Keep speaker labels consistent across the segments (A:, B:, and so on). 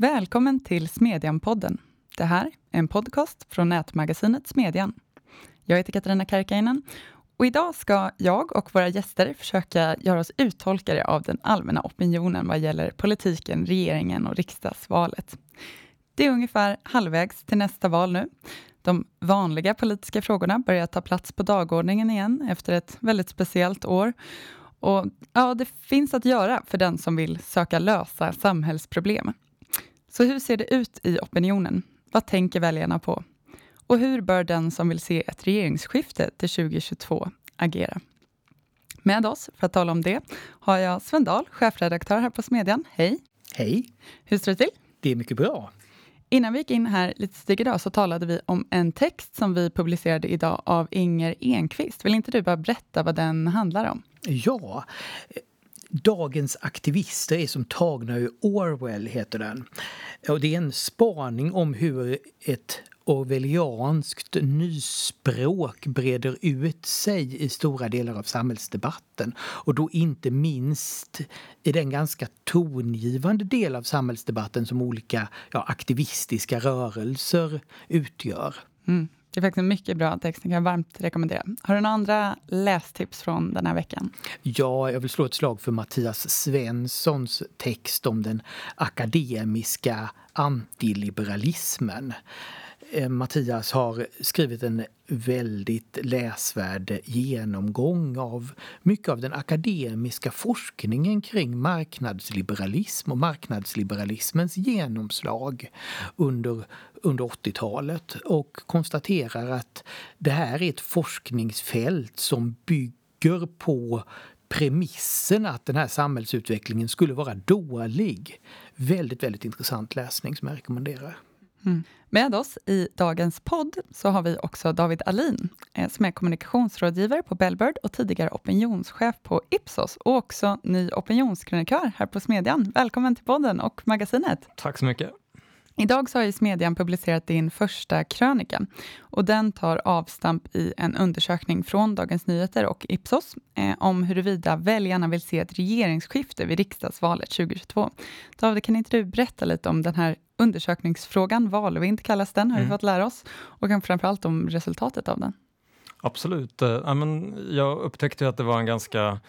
A: Välkommen till Smedjan-podden. Det här är en podcast från nätmagasinet Smedjan. Jag heter Katarina Karkainen och idag ska jag och våra gäster försöka göra oss uttolkare av den allmänna opinionen vad gäller politiken, regeringen och riksdagsvalet. Det är ungefär halvvägs till nästa val nu. De vanliga politiska frågorna börjar ta plats på dagordningen igen efter ett väldigt speciellt år. Och ja, det finns att göra för den som vill söka lösa samhällsproblem. Så hur ser det ut i opinionen? Vad tänker väljarna på? Och hur bör den som vill se ett regeringsskifte till 2022 agera? Med oss för att tala om det har jag Sven Dahl, chefredaktör här på Smedjan. Hej!
B: Hej!
A: Hur står det till?
B: Det är mycket bra.
A: Innan vi gick in här lite tidigare idag så talade vi om en text som vi publicerade idag av Inger Enqvist. Vill inte du bara berätta vad den handlar om?
B: Ja, Dagens aktivister är som tagna ur Orwell, heter den. Och det är en spaning om hur ett orwellianskt nyspråk breder ut sig i stora delar av samhällsdebatten. Och då inte minst i den ganska tongivande del av samhällsdebatten som olika ja, aktivistiska rörelser utgör.
A: Mm. Det är faktiskt en mycket bra text, den kan jag varmt rekommendera. Har du några andra lästips från den här veckan?
B: Ja, jag vill slå ett slag för Mattias Svenssons text om den akademiska antiliberalismen. Eh, Mattias har skrivit en väldigt läsvärd genomgång av mycket av den akademiska forskningen kring marknadsliberalism och marknadsliberalismens genomslag under, under 80-talet och konstaterar att det här är ett forskningsfält som bygger på premissen att den här samhällsutvecklingen skulle vara dålig. Väldigt, väldigt intressant läsning som jag rekommenderar.
A: Mm. Med oss i dagens podd så har vi också David Alin eh, som är kommunikationsrådgivare på Bellbird och tidigare opinionschef på Ipsos och också ny opinionskrönikör här på Smedjan. Välkommen till podden och magasinet.
C: Tack så mycket.
A: Idag så har ju Smedjan publicerat din första krönika och den tar avstamp i en undersökning från Dagens Nyheter och Ipsos eh, om huruvida väljarna vill se ett regeringsskifte vid riksdagsvalet 2022. David, kan inte du berätta lite om den här undersökningsfrågan, valvind kallas den, har vi mm. fått lära oss, och framförallt om resultatet av den?
C: Absolut. Eh, jag upptäckte att det var en ganska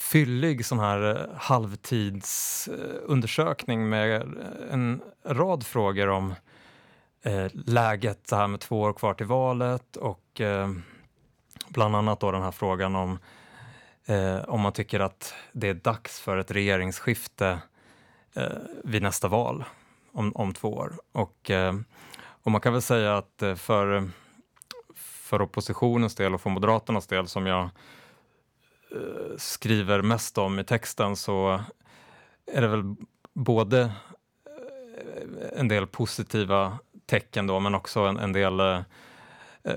C: fyllig sån här eh, halvtidsundersökning med eh, en rad frågor om eh, läget så här med två år kvar till valet och eh, bland annat då den här frågan om eh, om man tycker att det är dags för ett regeringsskifte eh, vid nästa val om, om två år. Och, eh, och man kan väl säga att eh, för, för oppositionens del och för Moderaternas del som jag Eh, skriver mest om i texten så är det väl både eh, en del positiva tecken då, men också en, en del eh,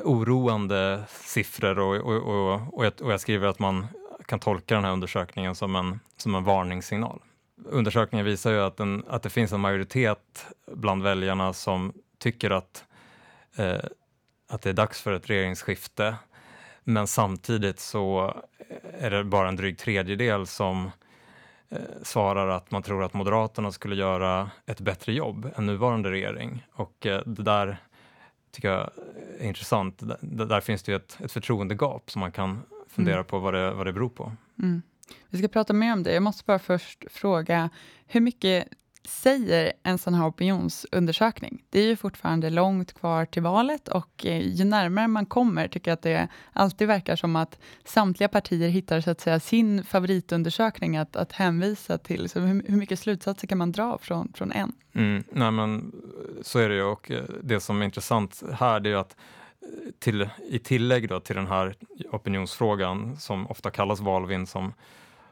C: oroande siffror och, och, och, och, jag, och jag skriver att man kan tolka den här undersökningen som en, som en varningssignal. Undersökningen visar ju att, en, att det finns en majoritet bland väljarna som tycker att, eh, att det är dags för ett regeringsskifte men samtidigt så är det bara en dryg tredjedel som eh, svarar att man tror att Moderaterna skulle göra ett bättre jobb än nuvarande regering. Och eh, det där tycker jag är intressant. D där finns det ju ett, ett förtroendegap som man kan fundera mm. på vad det, vad det beror på. Mm.
A: Vi ska prata mer om det. Jag måste bara först fråga, hur mycket säger en sån här opinionsundersökning? Det är ju fortfarande långt kvar till valet och eh, ju närmare man kommer tycker jag att det alltid verkar som att samtliga partier hittar så att säga sin favoritundersökning att, att hänvisa till. Så hur, hur mycket slutsatser kan man dra från, från en?
C: Mm, nej men så är det ju och eh, det som är intressant här det är ju att eh, till, i tillägg då till den här opinionsfrågan som ofta kallas valvind som,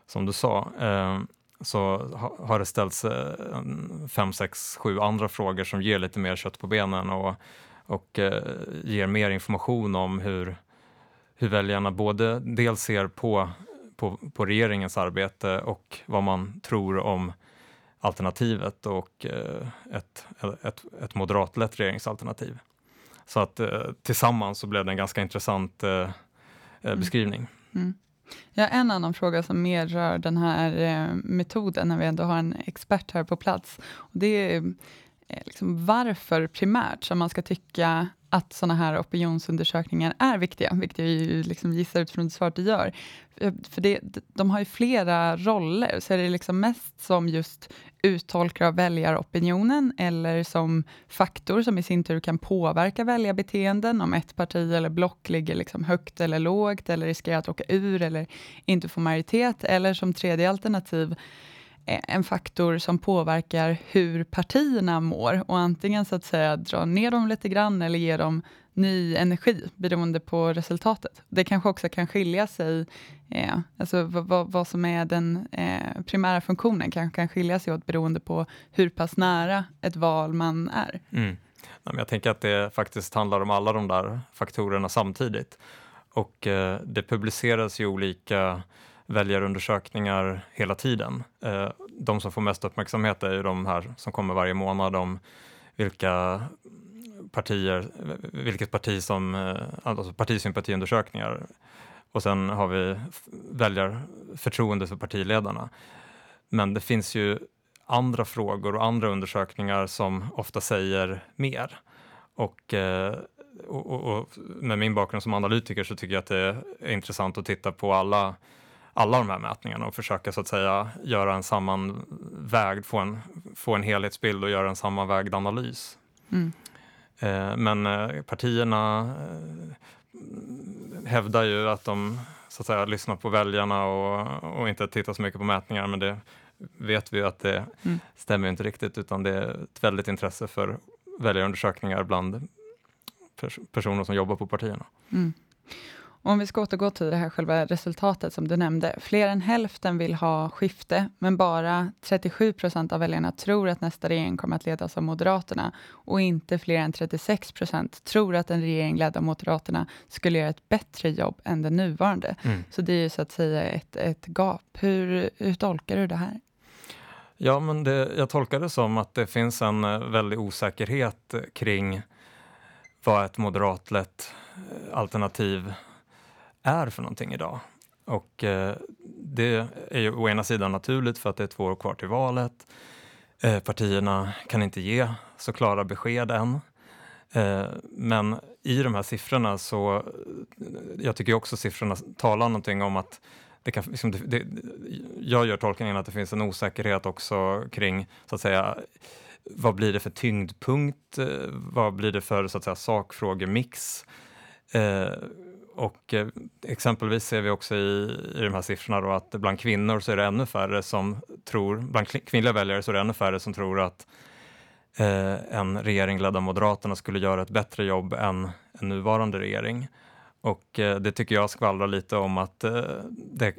C: som du sa eh, så har det ställts eh, fem, sex, sju andra frågor som ger lite mer kött på benen och, och eh, ger mer information om hur, hur väljarna både dels ser på, på, på regeringens arbete och vad man tror om alternativet och eh, ett, ett, ett moderatlett regeringsalternativ. Så att tillsammans så blev det en ganska intressant mm. beskrivning. Mm.
A: Ja, en annan fråga som mer rör den här eh, metoden, när vi ändå har en expert här på plats. Och det är Eh, liksom varför primärt som man ska tycka att sådana här opinionsundersökningar är viktiga, vilket jag ju liksom gissar utifrån det svaret du gör. Eh, för det, de har ju flera roller, så är det liksom mest som just uttolkare av väljaropinionen eller som faktor som i sin tur kan påverka väljarbeteenden om ett parti eller block ligger liksom högt eller lågt eller riskerar att åka ur eller inte få majoritet eller som tredje alternativ en faktor som påverkar hur partierna mår och antingen så att säga dra ner dem lite grann eller ge dem ny energi beroende på resultatet. Det kanske också kan skilja sig, eh, alltså vad, vad, som är den eh, primära funktionen kanske kan skilja sig åt beroende på hur pass nära ett val man är.
C: Mm. Jag tänker att det faktiskt handlar om alla de där faktorerna samtidigt. Och eh, det publiceras ju olika väljarundersökningar hela tiden. Eh, de som får mest uppmärksamhet är ju de här som kommer varje månad om vilka partier, vilket parti som, eh, alltså partisympatiundersökningar. Och sen har vi väljarförtroende för partiledarna. Men det finns ju andra frågor och andra undersökningar som ofta säger mer. Och, eh, och, och, och med min bakgrund som analytiker så tycker jag att det är intressant att titta på alla alla de här mätningarna och försöka så att säga göra en sammanvägd, få en, få en helhetsbild och göra en sammanvägd analys. Mm. Eh, men eh, partierna eh, hävdar ju att de så att säga lyssnar på väljarna och, och inte tittar så mycket på mätningar, men det vet vi ju att det mm. stämmer inte riktigt, utan det är ett väldigt intresse för väljarundersökningar bland pers personer som jobbar på partierna. Mm.
A: Om vi ska återgå till det här själva resultatet som du nämnde. Fler än hälften vill ha skifte, men bara 37 procent av väljarna tror att nästa regering kommer att ledas av Moderaterna och inte fler än 36 procent tror att en regering ledd av Moderaterna skulle göra ett bättre jobb än den nuvarande. Mm. Så det är ju så att säga ett, ett gap. Hur, hur tolkar du det här?
C: Ja, men det, jag tolkar det som att det finns en eh, väldig osäkerhet kring vad ett moderatlett eh, alternativ är för någonting idag. Och eh, det är ju å ena sidan naturligt för att det är två år kvar till valet. Eh, partierna kan inte ge så klara besked än. Eh, men i de här siffrorna så, jag tycker också siffrorna talar någonting om att det kan, liksom, det, det, jag gör tolkningen att det finns en osäkerhet också kring, så att säga, vad blir det för tyngdpunkt? Eh, vad blir det för så att säga, sakfrågemix? Eh, och eh, exempelvis ser vi också i, i de här siffrorna då att bland kvinnor så är det ännu färre som tror, bland kvinnliga väljare så är det ännu färre som tror att eh, en regering ledd av Moderaterna skulle göra ett bättre jobb än en nuvarande regering. Och eh, det tycker jag skvallrar lite om att eh, det,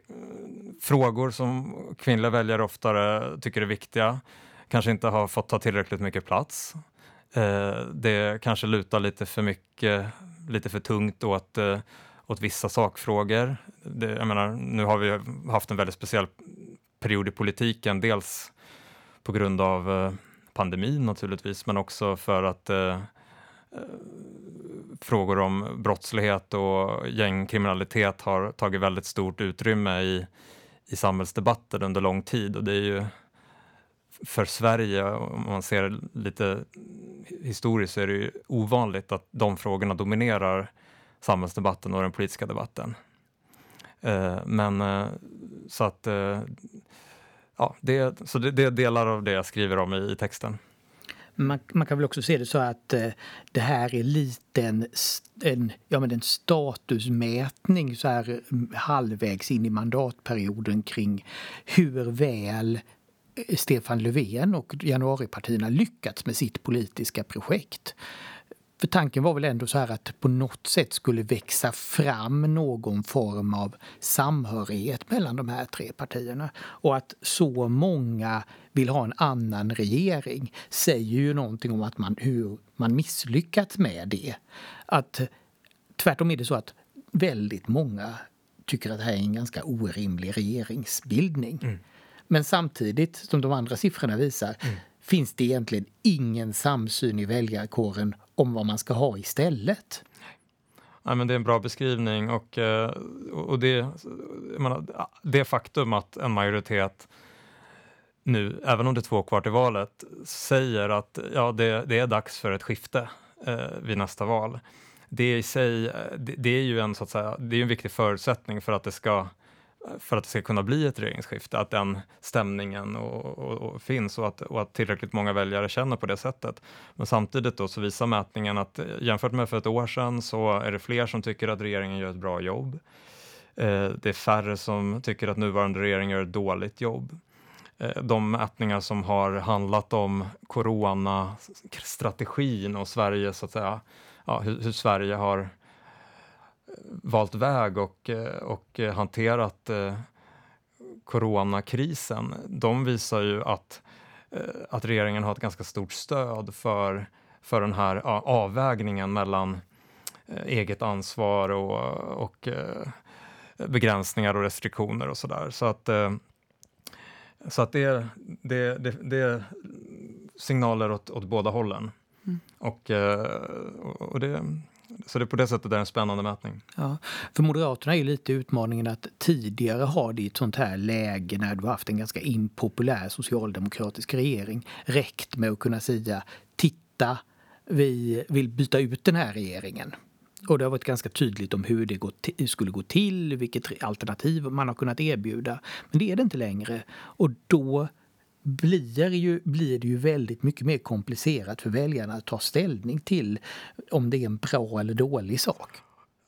C: frågor som kvinnliga väljare oftare tycker är viktiga kanske inte har fått ta tillräckligt mycket plats. Eh, det kanske lutar lite för mycket lite för tungt åt, eh, åt vissa sakfrågor. Det, jag menar, nu har vi haft en väldigt speciell period i politiken, dels på grund av eh, pandemin naturligtvis, men också för att eh, eh, frågor om brottslighet och gängkriminalitet har tagit väldigt stort utrymme i, i samhällsdebatten under lång tid och det är ju för Sverige, om man ser lite historiskt, så är det ju ovanligt att de frågorna dominerar samhällsdebatten och den politiska debatten. Eh, men eh, så att, eh, ja, det, så det, det är delar av det jag skriver om i, i texten.
B: Man, man, kan väl också se det så att eh, det här är lite en, en, ja, men en statusmätning så här mm, halvvägs in i mandatperioden kring hur väl Stefan Löfven och januaripartierna lyckats med sitt politiska projekt. För tanken var väl ändå så här att på något sätt skulle växa fram någon form av samhörighet mellan de här tre partierna. Och att så många vill ha en annan regering säger ju någonting om att man, hur man misslyckats med det. Att tvärtom är det så att väldigt många tycker att det här är en ganska orimlig regeringsbildning. Mm. Men samtidigt, som de andra siffrorna visar, mm. finns det egentligen ingen samsyn i väljarkåren om vad man ska ha istället.
C: nej, men det är en bra beskrivning och, eh, och det, menar, det faktum att en majoritet nu, även om det är två kvar till valet, säger att ja, det, det är dags för ett skifte eh, vid nästa val. Det i sig, eh, det, det, är ju en, så att säga, det är en viktig förutsättning för att det ska för att det ska kunna bli ett regeringsskifte, att den stämningen och, och, och finns och att, och att, tillräckligt många väljare känner på det sättet. Men samtidigt då så visar mätningen att eh, jämfört med för ett år sedan så är det fler som tycker att regeringen gör ett bra jobb. Eh, det är färre som tycker att nuvarande regering gör ett dåligt jobb. Eh, de mätningar som har handlat om coronastrategin och Sverige, så att säga, ja, hur, hur Sverige har valt väg och, eh, och hanterat eh, coronakrisen, de visar ju att, eh, att regeringen har ett ganska stort stöd för, för den här avvägningen mellan eget ansvar och, och begränsningar och restriktioner och sådär. Så att, så att det, det, det, det är signaler åt, åt båda hållen. Mm. Och, och det, så det är på det sättet det är en spännande mätning.
B: Ja, för Moderaterna är ju lite utmaningen att tidigare har det i ett sånt här läge när du har haft en ganska impopulär socialdemokratisk regering räckt med att kunna säga titta, vi vill byta ut den här regeringen. Och det har varit ganska tydligt om hur det skulle gå till, vilket alternativ man har kunnat erbjuda. Men det är det inte längre. Och då blir, ju, blir det ju väldigt mycket mer komplicerat för väljarna att ta ställning till om det är en bra eller dålig sak.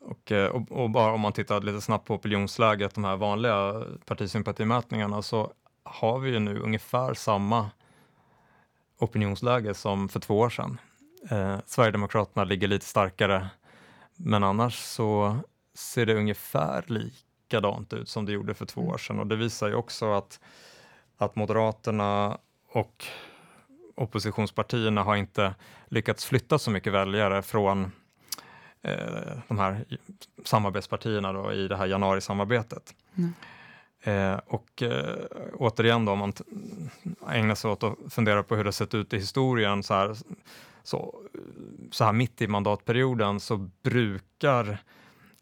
C: Och, eh, och, och, bara om man tittar lite snabbt på opinionsläget, de här vanliga partisympatimätningarna, så har vi ju nu ungefär samma opinionsläge som för två år sedan. Eh, Sverigedemokraterna ligger lite starkare, men annars så ser det ungefär likadant ut som det gjorde för två år sedan och det visar ju också att att Moderaterna och oppositionspartierna har inte lyckats flytta så mycket väljare från eh, de här samarbetspartierna då, i det här januarisamarbetet. Mm. Eh, och eh, återigen då, om man ägnar sig åt att fundera på hur det sett ut i historien så här, så, så här mitt i mandatperioden så brukar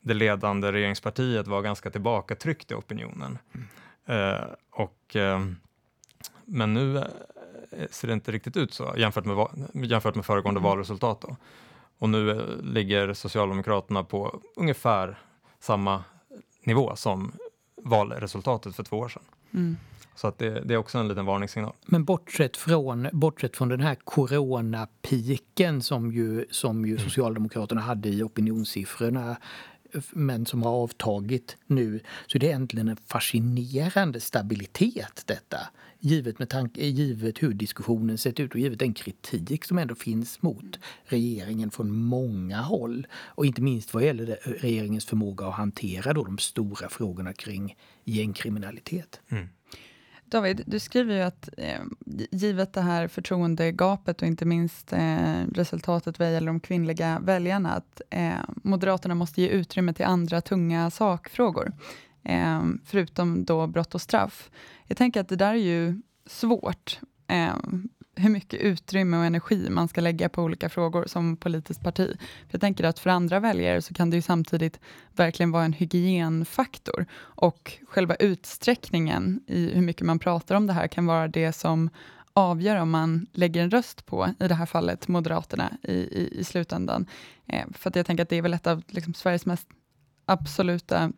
C: det ledande regeringspartiet vara ganska tillbakatryckt i opinionen. Mm. Eh, och, eh, men nu eh, ser det inte riktigt ut så jämfört med, jämfört med föregående mm. valresultat. Då. Och nu ligger Socialdemokraterna på ungefär samma nivå som valresultatet för två år sedan. Mm. Så att det, det, är också en liten varningssignal.
B: Men bortsett från, bortsett från den här coronapiken som ju, som ju mm. Socialdemokraterna hade i opinionssiffrorna men som har avtagit nu. Så det är egentligen en fascinerande stabilitet detta. Givet, med tanke, givet hur diskussionen sett ut och givet den kritik som ändå finns mot regeringen från många håll. Och inte minst vad gäller det, eh, regeringens förmåga att hantera då de stora frågorna kring gängkriminalitet. Mm.
A: David, du skriver ju att eh, givet det här förtroendegapet och inte minst eh, resultatet vad gäller de kvinnliga väljarna, att eh, Moderaterna måste ge utrymme till andra tunga sakfrågor, eh, förutom då brott och straff. Jag tänker att det där är ju svårt. Eh, hur mycket utrymme och energi man ska lägga på olika frågor som politiskt parti. För jag tänker att för andra väljare så kan det ju samtidigt verkligen vara en hygienfaktor och själva utsträckningen i hur mycket man pratar om det här kan vara det som avgör om man lägger en röst på, i det här fallet, Moderaterna i, i, i slutändan. Eh, för att jag tänker att det är väl ett av liksom, Sveriges mest absoluta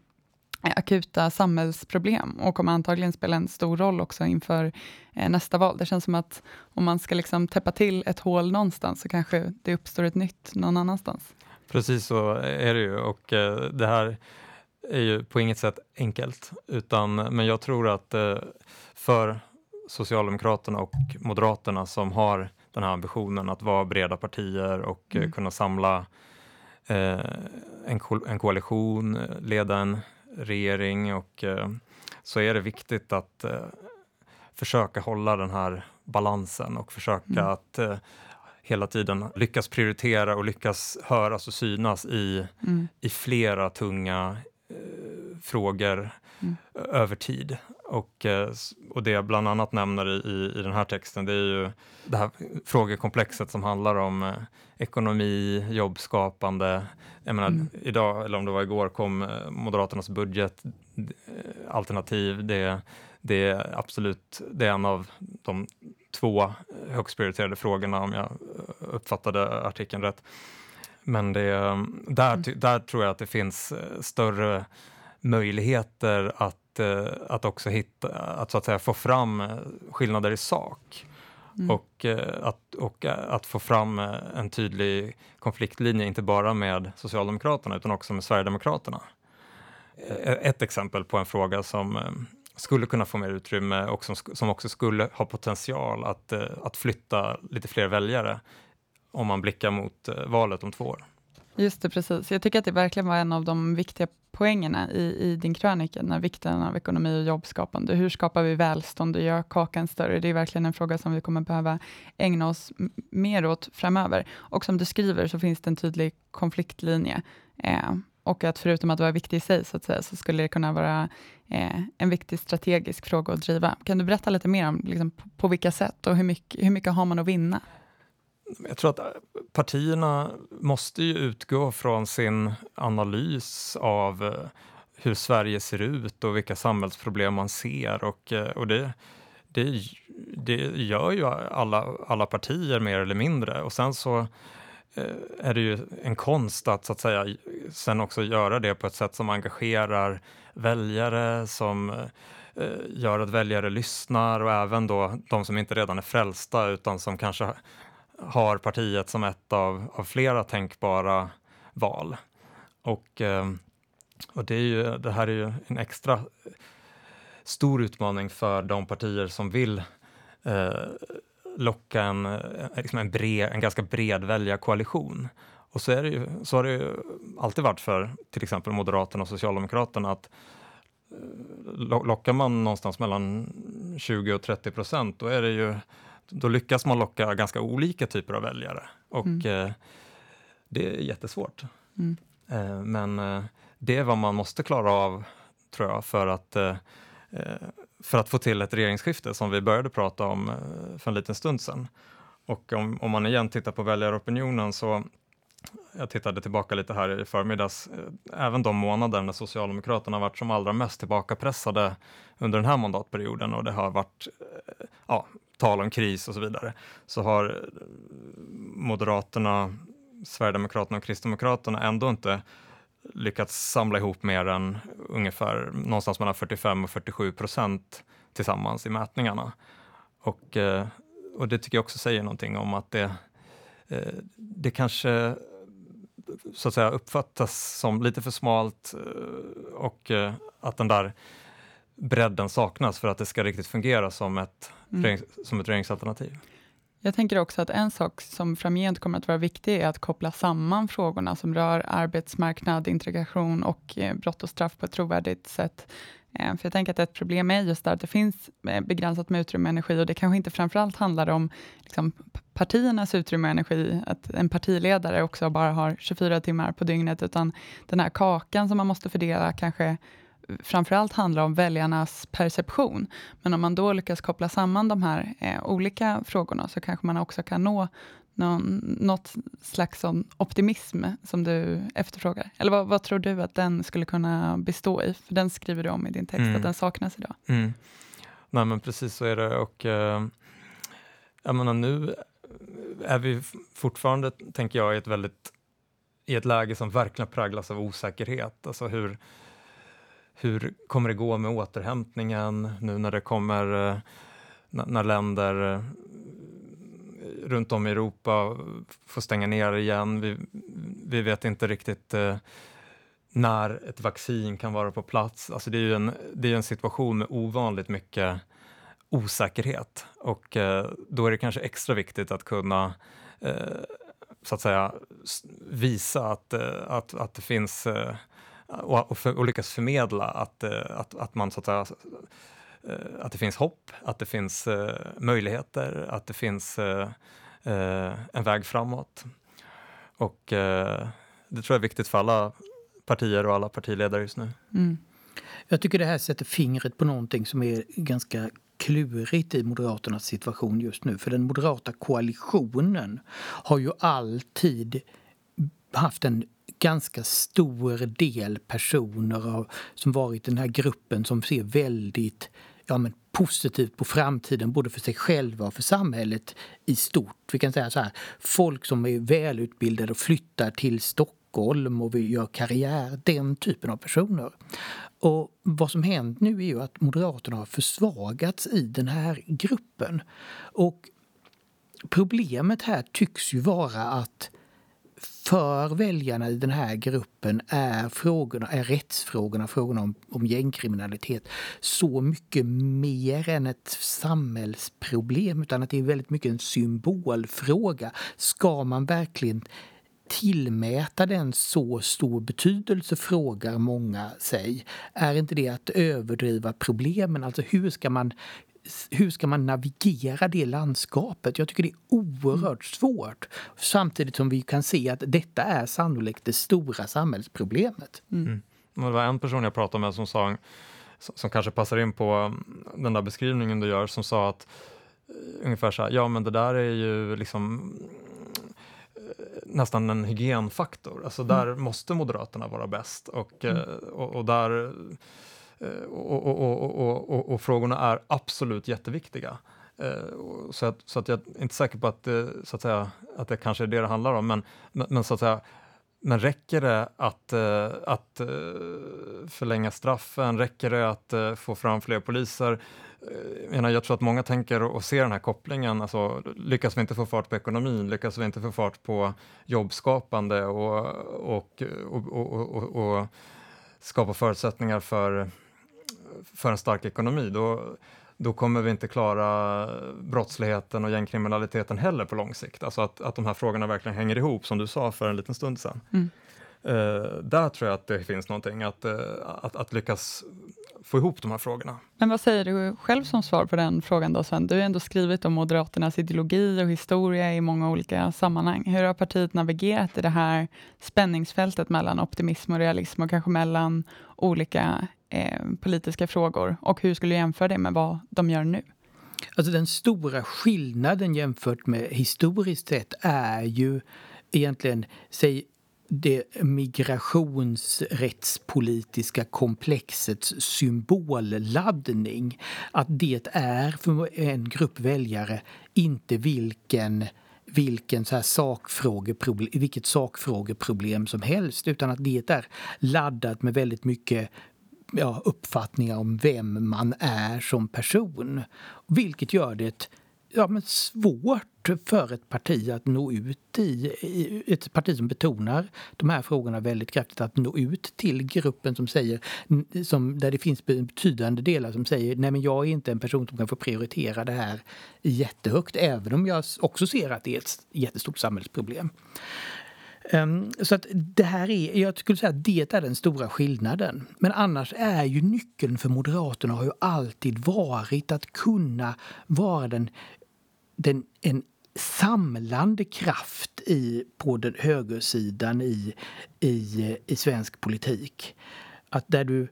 A: akuta samhällsproblem och kommer antagligen spela en stor roll också inför eh, nästa val. Det känns som att om man ska liksom täppa till ett hål någonstans så kanske det uppstår ett nytt någon annanstans.
C: Precis så är det ju och eh, det här är ju på inget sätt enkelt, utan, men jag tror att eh, för Socialdemokraterna och Moderaterna som har den här ambitionen att vara breda partier och mm. kunna samla eh, en, ko en koalition, leda en regering och eh, så är det viktigt att eh, försöka hålla den här balansen och försöka mm. att eh, hela tiden lyckas prioritera och lyckas höras och synas i, mm. i flera tunga eh, frågor mm. över tid. Och, eh, och det jag bland annat nämner i, i den här texten det är ju det här frågekomplexet som handlar om eh, ekonomi, jobbskapande. Jag menar, mm. idag, eller om det var igår, kom eh, Moderaternas budgetalternativ. Det, det är absolut det är en av de två högst prioriterade frågorna om jag uppfattade artikeln rätt. Men det, där, mm. där tror jag att det finns större möjligheter att, eh, att också hitta, att så att säga få fram eh, skillnader i sak. Mm. Och, eh, att, och att få fram en tydlig konfliktlinje, inte bara med Socialdemokraterna utan också med Sverigedemokraterna. Ett exempel på en fråga som skulle kunna få mer utrymme och som, som också skulle ha potential att, att flytta lite fler väljare om man blickar mot valet om två år.
A: Just det, precis. Jag tycker att det verkligen var en av de viktiga poängerna i, i din krönika, när vikten av ekonomi och jobbskapande. Hur skapar vi välstånd och gör kakan större? Det är verkligen en fråga som vi kommer behöva ägna oss mer åt framöver. Och som du skriver så finns det en tydlig konfliktlinje. Eh, och att förutom att vara viktig i sig, så, att säga, så skulle det kunna vara eh, en viktig strategisk fråga att driva. Kan du berätta lite mer om liksom, på, på vilka sätt och hur mycket, hur mycket har man att vinna?
C: Jag tror att äh, partierna måste ju utgå från sin analys av äh, hur Sverige ser ut och vilka samhällsproblem man ser. Och, äh, och det, det, det gör ju alla, alla partier mer eller mindre. Och sen så är det ju en konst att, så att säga, sen också göra det på ett sätt som engagerar väljare, som gör att väljare lyssnar och även då de som inte redan är frälsta utan som kanske har partiet som ett av, av flera tänkbara val. Och, eh, och det, är ju, det här är ju en extra stor utmaning för de partier som vill eh, locka en, eh, liksom en, bred, en ganska bred väljarkoalition. Och så, är det ju, så har det ju alltid varit för till exempel Moderaterna och Socialdemokraterna att eh, lockar man någonstans mellan 20 och 30 procent, då är det ju då lyckas man locka ganska olika typer av väljare. Och mm. eh, det är jättesvårt. Mm. Eh, men eh, det är vad man måste klara av, tror jag, för att, eh, eh, för att få till ett regeringsskifte som vi började prata om för en liten stund sedan. Och om, om man igen tittar på väljaropinionen så jag tittade tillbaka lite här i förmiddags, eh, även de månader när Socialdemokraterna varit som allra mest tillbakapressade under den här mandatperioden och det har varit eh, ja, tal om kris och så vidare, så har eh, Moderaterna, Sverigedemokraterna och Kristdemokraterna ändå inte lyckats samla ihop mer än ungefär någonstans mellan 45 och 47 procent tillsammans i mätningarna. Och, och det tycker jag också säger någonting om att det, det kanske så att säga uppfattas som lite för smalt eh, och att den där bredden saknas för att det ska riktigt fungera som ett, mm. som ett regeringsalternativ.
A: Jag tänker också att en sak som framgent kommer att vara viktig är att koppla samman frågorna som rör arbetsmarknad, integration och eh, brott och straff på ett trovärdigt sätt. Eh, för jag tänker att ett problem är just att det finns eh, begränsat med utrymme och energi och det kanske inte framförallt handlar om liksom, partiernas utrymme och energi, att en partiledare också bara har 24 timmar på dygnet, utan den här kakan som man måste fördela kanske eh, framförallt handlar om väljarnas perception. Men om man då lyckas koppla samman de här eh, olika frågorna, så kanske man också kan nå någon, något slags sån optimism som du efterfrågar. Eller vad, vad, tror du att den skulle kunna bestå i? För den skriver du om i din text, mm. att den saknas idag.
C: Mm. Nej men precis så är det. Och eh, jag menar nu är vi fortfarande, tänker jag, i ett väldigt i ett läge som verkligen präglas av osäkerhet. Alltså hur, hur kommer det gå med återhämtningen nu när det kommer eh, när länder runt om i Europa får stänga ner igen. Vi, vi vet inte riktigt eh, när ett vaccin kan vara på plats. Alltså det är ju en, det är en situation med ovanligt mycket osäkerhet och eh, då är det kanske extra viktigt att kunna eh, så att säga visa att, eh, att, att det finns eh, och, och, för, och lyckas förmedla att, eh, att, att man så att säga Eh, att det finns hopp, att det finns eh, möjligheter, att det finns eh, en väg framåt. Och det tror jag är viktigt för alla partier och alla partiledare just nu. Mm.
B: Jag tycker det här sätter fingret på någonting som är ganska klurigt i Moderaternas situation just nu. För den moderata koalitionen har ju alltid haft en ganska stor del personer av, som varit den här gruppen som ser väldigt ja, men positivt på framtiden både för sig själva och för samhället i stort. Vi kan säga så här, folk som är välutbildade och flyttar till Stockholm och vill göra karriär, den typen av personer. Och vad som hänt nu är ju att Moderaterna har försvagats i den här gruppen. Och problemet här tycks ju vara att för väljarna i den här gruppen är, frågorna, är rättsfrågorna, frågorna om, om gängkriminalitet så mycket mer än ett samhällsproblem utan att det är väldigt mycket en symbolfråga. Ska man verkligen tillmäta den så stor betydelse, frågar många sig. Är inte det att överdriva problemen? Alltså hur ska man hur ska man navigera det landskapet? Jag tycker det är oerhört svårt. Samtidigt som vi kan se att detta är sannolikt det stora samhällsproblemet.
C: Mm. Mm. Det var en person jag pratade med som sa, som kanske passar in på mm, den där beskrivningen du gör, som sa att eh, ungefär så här, ja men det där är ju liksom eh, nästan en hygienfaktor. Alltså där mm. måste Moderaterna vara bäst och, mm. Eh, och, och där och, och, och, och, frågorna är absolut jätteviktiga. Så att, så att jag är inte säker på att det, så att säga, att det kanske är det det handlar om, men, men, så att säga, men räcker det att, att förlänga straffen? Räcker det att få fram fler poliser? Jag, jag tror att många tänker och ser den här kopplingen. Alltså, lyckas vi inte få fart på ekonomin, lyckas vi inte få fart på jobbskapande och, och, och, och, och skapa förutsättningar för för en stark ekonomi, då, då kommer vi inte klara brottsligheten och gängkriminaliteten heller på lång sikt. Alltså att, att de här frågorna verkligen hänger ihop, som du sa för en liten stund sedan. Mm. Uh, där tror jag att det finns någonting, att, uh, att, att lyckas få ihop de här frågorna.
A: Men vad säger du själv som svar på den frågan då Sven? Du har ändå skrivit om Moderaternas ideologi och historia i många olika sammanhang. Hur har partiet navigerat i det här spänningsfältet mellan optimism och realism och kanske mellan olika eh, politiska frågor och hur skulle du jämföra det med vad de gör nu?
B: Alltså den stora skillnaden jämfört med historiskt sett är ju egentligen, säg det migrationsrättspolitiska komplexets symbolladdning. Att det är för en grupp väljare inte vilken vilken så här sakfrågeproblem, vilket sakfrågeproblem som helst utan att det är laddat med väldigt mycket ja, uppfattningar om vem man är som person. Vilket gör det ja, men svårt för ett parti att nå ut i, ett parti som betonar de här frågorna väldigt kraftigt, att nå ut till gruppen som säger, som, där det finns betydande delar som säger nej men jag är inte en person som kan få prioritera det här jättehögt, även om jag också ser att det är ett jättestort samhällsproblem. Um, så att det här är, jag skulle säga att det är den stora skillnaden. Men annars är ju nyckeln för Moderaterna har ju alltid varit att kunna vara den, den, en samlande kraft i, på den högersidan i, i, i svensk politik. Att där du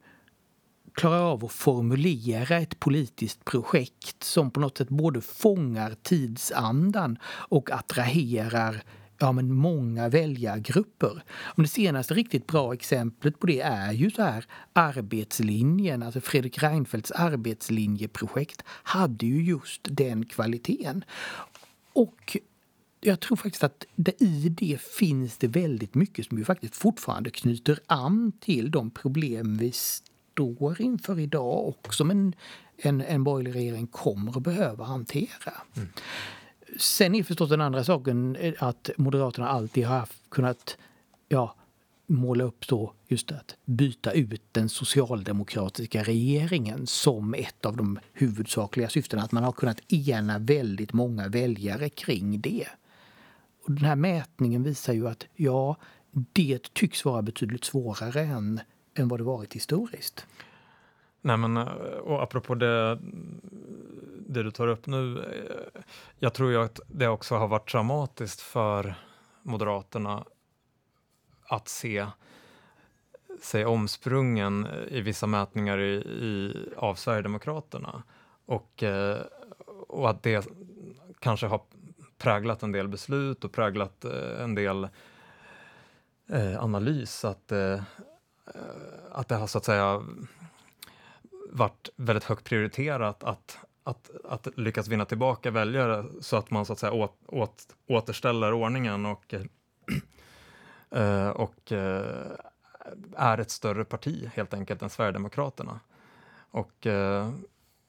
B: klarar av att formulera ett politiskt projekt som på något sätt både fångar tidsandan och attraherar ja, men många väljargrupper. Och det senaste riktigt bra exemplet på det är ju så här arbetslinjen, alltså Fredrik Reinfeldts arbetslinjeprojekt hade ju just den kvaliteten. Och jag tror faktiskt att det, i det finns det väldigt mycket som ju faktiskt fortfarande knyter an till de problem vi står inför idag och som en, en, en borgerlig regering kommer att behöva hantera. Mm. Sen är förstås den andra saken eh, att Moderaterna alltid har kunnat ja, måla upp då just att byta ut den socialdemokratiska regeringen som ett av de huvudsakliga syftena. Att man har kunnat ena väldigt många väljare kring det. Och den här mätningen visar ju att ja, det tycks vara betydligt svårare än, än vad det varit historiskt.
C: Nej men, eh, och apropå det, det du tar upp nu, eh, jag tror ju att det också har varit traumatiskt för Moderaterna att se sig omsprungen i vissa mätningar i, i, av Sverigedemokraterna. och, eh, och att det kanske har präglat en del beslut och präglat en del analys. Att, att det har så att säga varit väldigt högt prioriterat att, att, att lyckas vinna tillbaka väljare så att man så att säga åt, åt, återställer ordningen och, eh, och eh, är ett större parti helt enkelt än Sverigedemokraterna. Och, eh,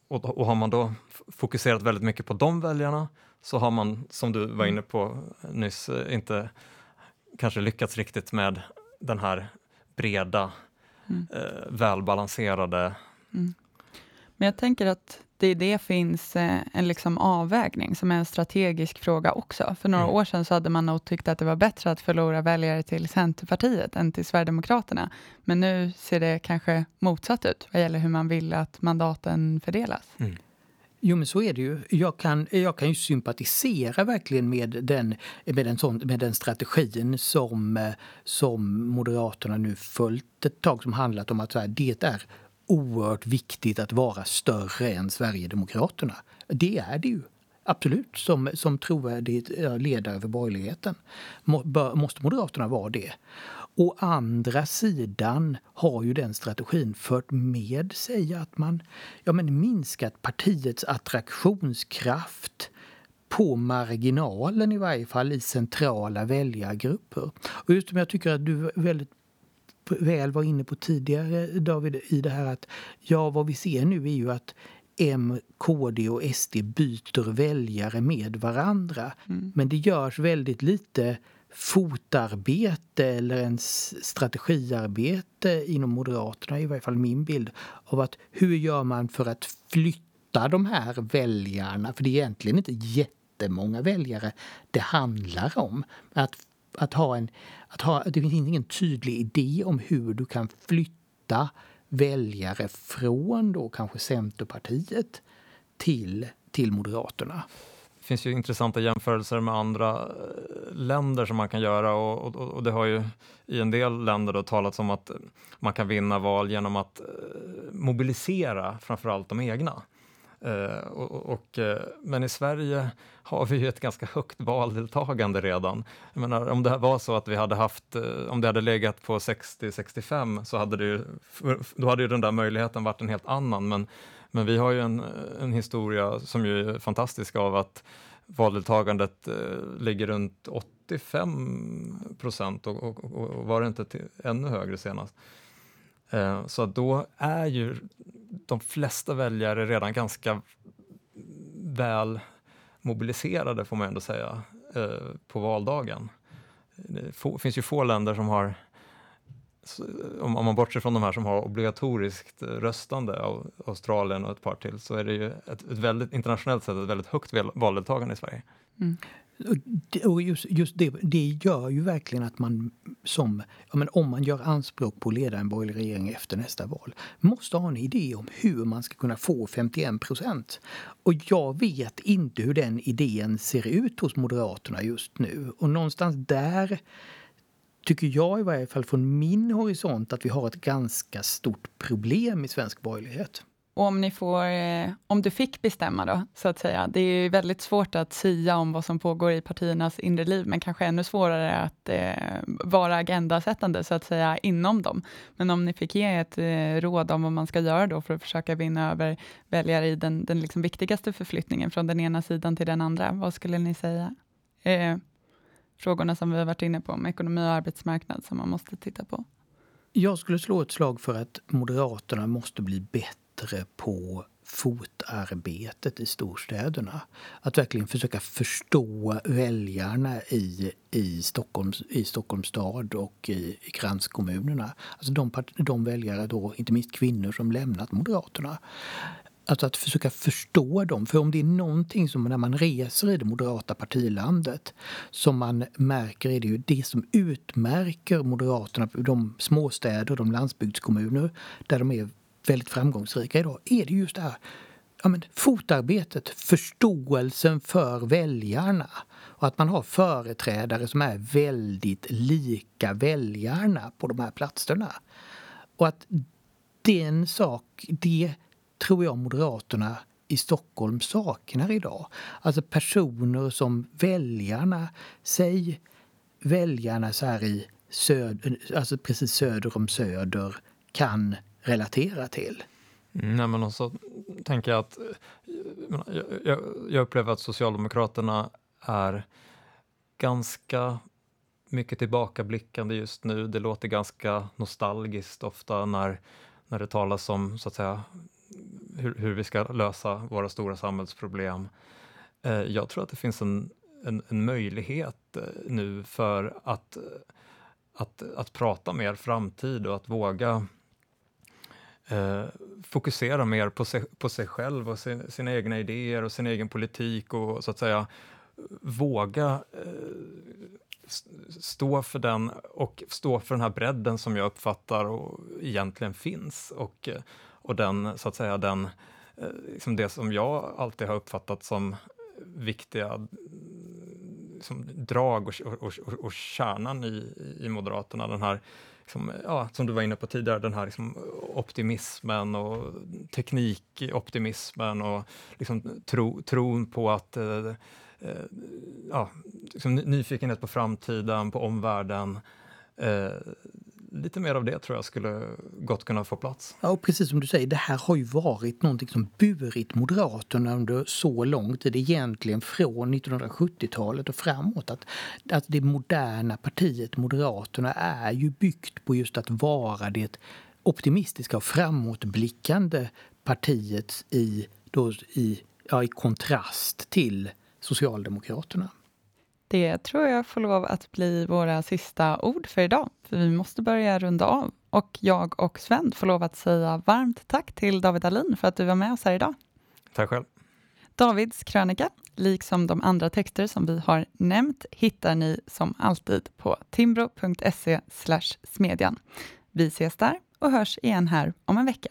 C: och, och har man då fokuserat väldigt mycket på de väljarna så har man, som du var inne på nyss, inte kanske lyckats riktigt med den här breda, mm. eh, välbalanserade... Mm.
A: Men jag tänker att det i det finns eh, en liksom avvägning som är en strategisk fråga också. För några mm. år sedan så hade man nog tyckt att det var bättre att förlora väljare till Centerpartiet än till Sverigedemokraterna. Men nu ser det kanske motsatt ut vad gäller hur man vill att mandaten fördelas. Mm.
B: Jo, men så är det ju. Jag kan, jag kan ju sympatisera verkligen med den, med den, sån, med den strategin som, som Moderaterna nu följt ett tag som handlat om att så här, det är oerhört viktigt att vara större än Sverigedemokraterna. Det är det ju. Absolut, som, som trovärdig eh, ledare för borgerligheten måste Moderaterna vara det. Å andra sidan har ju den strategin fört med sig att man ja, men minskat partiets attraktionskraft på marginalen i varje fall i centrala väljargrupper. Och just som jag tycker att du väldigt väl var inne på tidigare David i det här att ja vad vi ser nu är ju att M, KD och SD byter väljare med varandra. Mm. Men det görs väldigt lite fotarbete eller ens strategiarbete inom Moderaterna, i varje fall min bild, av att hur gör man för att flytta de här väljarna? För det är egentligen inte jättemånga väljare det handlar om. Att, att ha en, att ha, det finns ingen tydlig idé om hur du kan flytta väljare från då kanske Centerpartiet till, till Moderaterna.
C: Det finns ju intressanta jämförelser med andra eh, länder som man kan göra och, och, och det har ju i en del länder då talats om att man kan vinna val genom att eh, mobilisera framförallt de egna. Eh, och, och, eh, men i Sverige har vi ju ett ganska högt valdeltagande redan. Jag menar, om det var så att vi hade haft, eh, om det hade legat på 60-65 så hade det ju, då hade ju den där möjligheten varit en helt annan. Men men vi har ju en, en historia som ju är fantastisk av att valdeltagandet eh, ligger runt 85 procent och, och, och, var det inte till, ännu högre senast. Eh, så då är ju de flesta väljare redan ganska väl mobiliserade får man ändå säga eh, på valdagen. Det finns ju få länder som har om, man bortser från de här som har obligatoriskt röstande, Australien och ett par till, så är det ju ett, ett väldigt, internationellt sett ett väldigt högt valdeltagande i Sverige. Mm.
B: Och just, just det, det gör ju verkligen att man som, men om man gör anspråk på att leda en borgerlig regering efter nästa val, måste ha en idé om hur man ska kunna få 51 procent. Och jag vet inte hur den idén ser ut hos Moderaterna just nu. Och någonstans där tycker jag i varje fall från min horisont att vi har ett ganska stort problem i svensk borgerlighet.
A: Och om, ni får, eh, om du fick bestämma då, så att säga. Det är väldigt svårt att sia om vad som pågår i partiernas inre liv, men kanske ännu svårare att eh, vara agendasättande, så att säga, inom dem. Men om ni fick ge ett eh, råd om vad man ska göra då för att försöka vinna över väljare i den, den liksom viktigaste förflyttningen från den ena sidan till den andra, vad skulle ni säga? Eh, frågorna som vi har varit inne på med ekonomi och arbetsmarknad som man måste titta på?
B: Jag skulle slå ett slag för att Moderaterna måste bli bättre på fotarbetet i storstäderna. Att verkligen försöka förstå väljarna i, i, Stockholms, i Stockholms stad och i, i kranskommunerna. Alltså de, de väljare, då, inte minst kvinnor, som lämnat Moderaterna. Alltså att försöka förstå dem. För om det är någonting som när man reser i det moderata partilandet som man märker är det ju det som utmärker Moderaterna, de småstäder, de landsbygdskommuner där de är väldigt framgångsrika idag, är det just det här ja, men, fotarbetet, förståelsen för väljarna. Och att man har företrädare som är väldigt lika väljarna på de här platserna. Och att den sak, det tror jag Moderaterna i Stockholm saknar idag. Alltså personer som väljarna, säg väljarna så här i söd, alltså precis söder om Söder kan relatera till.
C: Mm, nej, men också tänker jag att jag, jag, upplever att Socialdemokraterna är ganska mycket tillbakablickande just nu. Det låter ganska nostalgiskt ofta när, när det talas om så att säga, hur, hur vi ska lösa våra stora samhällsproblem. Eh, jag tror att det finns en, en, en möjlighet eh, nu för att, att, att prata mer framtid och att våga eh, fokusera mer på sig, på sig själv och sin, sina egna idéer och sin egen politik och så att säga våga eh, stå för den och stå för den här bredden som jag uppfattar och egentligen finns och, eh, och den, så att säga, den, eh, liksom det som jag alltid har uppfattat som viktiga liksom, drag och, och, och, och kärnan i, i Moderaterna, den här liksom, ja, som du var inne på tidigare, den här liksom, optimismen och teknikoptimismen och liksom, tro, tron på att eh, eh, ja, liksom nyfikenhet på framtiden, på omvärlden. Eh, lite mer av det tror jag skulle gott kunna få plats.
B: Ja, och precis som du säger, det här har ju varit någonting som burit Moderaterna under så lång tid, egentligen från 1970-talet och framåt. Att, att det moderna partiet Moderaterna är ju byggt på just att vara det optimistiska och framåtblickande partiet i, då, i, ja, i kontrast till Socialdemokraterna.
A: Det tror jag får lov att bli våra sista ord för idag, för vi måste börja runda av. Och jag och Sven får lov att säga varmt tack till David Alin för att du var med oss här idag.
C: Tack själv.
A: Davids krönika, liksom de andra texter som vi har nämnt, hittar ni som alltid på timbro.se smedjan. Vi ses där och hörs igen här om en vecka.